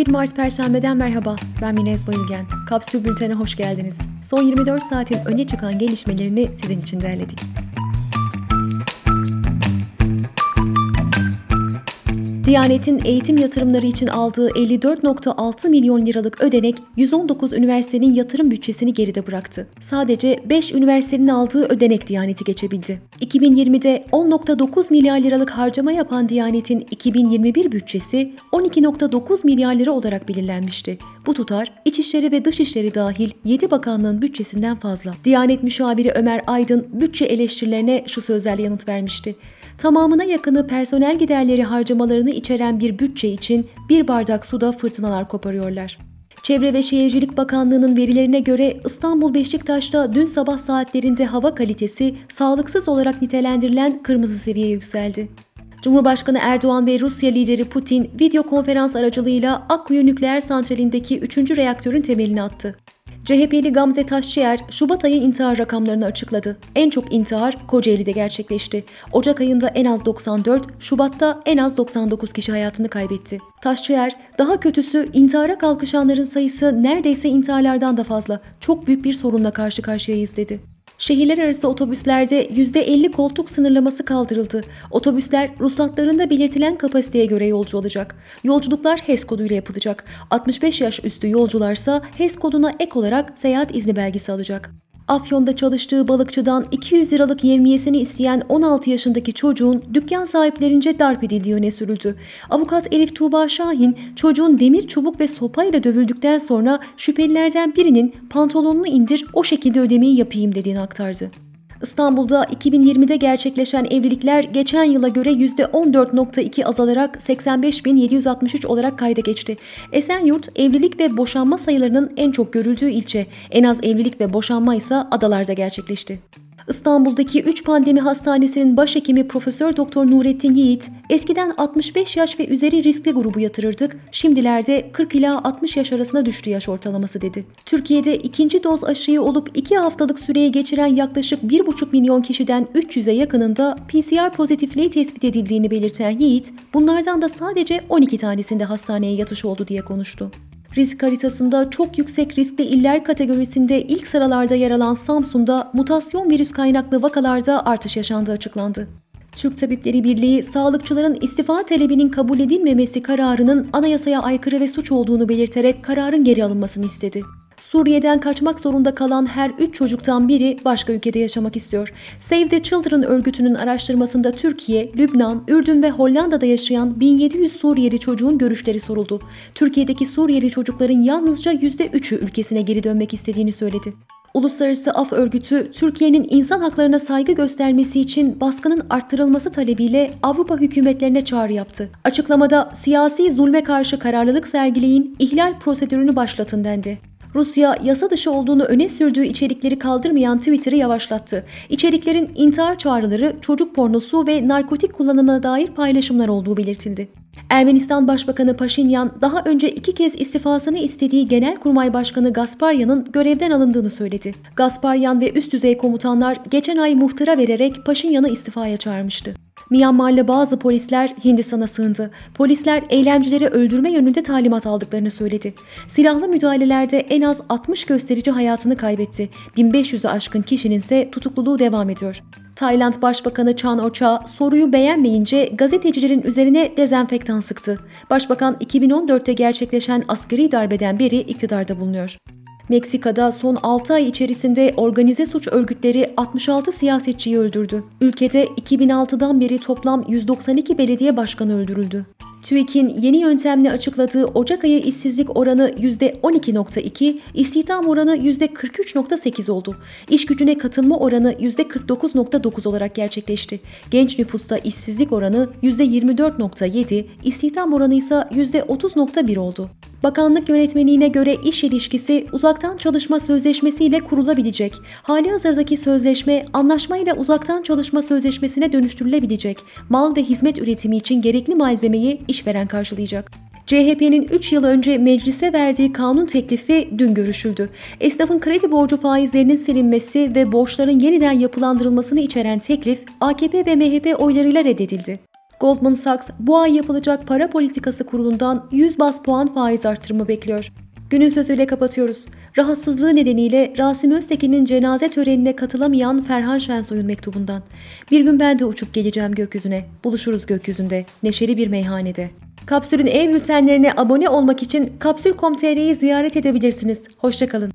11 Mart Perşembe'den merhaba. Ben Minez Bayılgen. Kapsül Bülten'e hoş geldiniz. Son 24 saatin öne çıkan gelişmelerini sizin için derledik. Diyanet'in eğitim yatırımları için aldığı 54.6 milyon liralık ödenek 119 üniversitenin yatırım bütçesini geride bıraktı. Sadece 5 üniversitenin aldığı ödenek Diyanet'i geçebildi. 2020'de 10.9 milyar liralık harcama yapan Diyanet'in 2021 bütçesi 12.9 milyar lira olarak belirlenmişti. Bu tutar İçişleri ve Dışişleri dahil 7 bakanlığın bütçesinden fazla. Diyanet müşaviri Ömer Aydın bütçe eleştirilerine şu sözlerle yanıt vermişti tamamına yakını personel giderleri harcamalarını içeren bir bütçe için bir bardak suda fırtınalar koparıyorlar. Çevre ve Şehircilik Bakanlığı'nın verilerine göre İstanbul Beşiktaş'ta dün sabah saatlerinde hava kalitesi sağlıksız olarak nitelendirilen kırmızı seviyeye yükseldi. Cumhurbaşkanı Erdoğan ve Rusya lideri Putin video konferans aracılığıyla Akkuyu nükleer santralindeki 3. reaktörün temelini attı. CHP'li Gamze Taşçıyer, Şubat ayı intihar rakamlarını açıkladı. En çok intihar Kocaeli'de gerçekleşti. Ocak ayında en az 94, Şubat'ta en az 99 kişi hayatını kaybetti. Taşçıyer, daha kötüsü intihara kalkışanların sayısı neredeyse intiharlardan da fazla. Çok büyük bir sorunla karşı karşıyayız dedi. Şehirler arası otobüslerde %50 koltuk sınırlaması kaldırıldı. Otobüsler ruhsatlarında belirtilen kapasiteye göre yolcu olacak. Yolculuklar HES koduyla yapılacak. 65 yaş üstü yolcularsa HES koduna ek olarak seyahat izni belgesi alacak. Afyon'da çalıştığı balıkçıdan 200 liralık yevmiyesini isteyen 16 yaşındaki çocuğun dükkan sahiplerince darp edildiği öne sürüldü. Avukat Elif Tuğba Şahin, çocuğun demir çubuk ve sopayla dövüldükten sonra şüphelilerden birinin pantolonunu indir o şekilde ödemeyi yapayım dediğini aktardı. İstanbul'da 2020'de gerçekleşen evlilikler geçen yıla göre %14.2 azalarak 85.763 olarak kayda geçti. Esenyurt evlilik ve boşanma sayılarının en çok görüldüğü ilçe. En az evlilik ve boşanma ise adalarda gerçekleşti. İstanbul'daki 3 pandemi hastanesinin başhekimi Profesör Doktor Nurettin Yiğit, eskiden 65 yaş ve üzeri riskli grubu yatırırdık, şimdilerde 40 ila 60 yaş arasında düştü yaş ortalaması dedi. Türkiye'de ikinci doz aşıyı olup 2 haftalık süreye geçiren yaklaşık 1,5 milyon kişiden 300'e yakınında PCR pozitifliği tespit edildiğini belirten Yiğit, bunlardan da sadece 12 tanesinde hastaneye yatış oldu diye konuştu. Risk haritasında çok yüksek riskli iller kategorisinde ilk sıralarda yer alan Samsun'da mutasyon virüs kaynaklı vakalarda artış yaşandığı açıklandı. Türk Tabipleri Birliği, sağlıkçıların istifa talebinin kabul edilmemesi kararının anayasaya aykırı ve suç olduğunu belirterek kararın geri alınmasını istedi. Suriye'den kaçmak zorunda kalan her 3 çocuktan biri başka ülkede yaşamak istiyor. Save the Children örgütünün araştırmasında Türkiye, Lübnan, Ürdün ve Hollanda'da yaşayan 1700 Suriyeli çocuğun görüşleri soruldu. Türkiye'deki Suriyeli çocukların yalnızca %3'ü ülkesine geri dönmek istediğini söyledi. Uluslararası Af Örgütü, Türkiye'nin insan haklarına saygı göstermesi için baskının arttırılması talebiyle Avrupa hükümetlerine çağrı yaptı. Açıklamada siyasi zulme karşı kararlılık sergileyin, ihlal prosedürünü başlatın dendi. Rusya yasa dışı olduğunu öne sürdüğü içerikleri kaldırmayan Twitter'ı yavaşlattı. İçeriklerin intihar çağrıları, çocuk pornosu ve narkotik kullanımına dair paylaşımlar olduğu belirtildi. Ermenistan Başbakanı Paşinyan daha önce iki kez istifasını istediği Genelkurmay Başkanı Gasparyan'ın görevden alındığını söyledi. Gasparyan ve üst düzey komutanlar geçen ay muhtıra vererek Paşinyan'ı istifaya çağırmıştı. Myanmarlı bazı polisler Hindistan'a sığındı. Polisler eylemcileri öldürme yönünde talimat aldıklarını söyledi. Silahlı müdahalelerde en az 60 gösterici hayatını kaybetti. 1500'ü aşkın kişinin ise tutukluluğu devam ediyor. Tayland Başbakanı Chan Ocha soruyu beğenmeyince gazetecilerin üzerine dezenfektan sıktı. Başbakan 2014'te gerçekleşen askeri darbeden beri iktidarda bulunuyor. Meksika'da son 6 ay içerisinde organize suç örgütleri 66 siyasetçiyi öldürdü. Ülkede 2006'dan beri toplam 192 belediye başkanı öldürüldü. TÜİK'in yeni yöntemle açıkladığı Ocak ayı işsizlik oranı %12.2, istihdam oranı %43.8 oldu. İş gücüne katılma oranı %49.9 olarak gerçekleşti. Genç nüfusta işsizlik oranı %24.7, istihdam oranı ise %30.1 oldu. Bakanlık yönetmeliğine göre iş ilişkisi uzaktan çalışma sözleşmesiyle kurulabilecek. Hali hazırdaki sözleşme anlaşmayla uzaktan çalışma sözleşmesine dönüştürülebilecek. Mal ve hizmet üretimi için gerekli malzemeyi işveren karşılayacak. CHP'nin 3 yıl önce meclise verdiği kanun teklifi dün görüşüldü. Esnafın kredi borcu faizlerinin silinmesi ve borçların yeniden yapılandırılmasını içeren teklif AKP ve MHP oylarıyla reddedildi. Goldman Sachs bu ay yapılacak para politikası kurulundan 100 bas puan faiz artırımı bekliyor. Günün sözüyle kapatıyoruz. Rahatsızlığı nedeniyle Rasim Öztekin'in cenaze törenine katılamayan Ferhan Şensoy'un mektubundan. Bir gün ben de uçup geleceğim gökyüzüne. Buluşuruz gökyüzünde, neşeli bir meyhanede. Kapsül'ün ev bültenlerine abone olmak için Kapsül.com.tr'yi ziyaret edebilirsiniz. Hoşçakalın.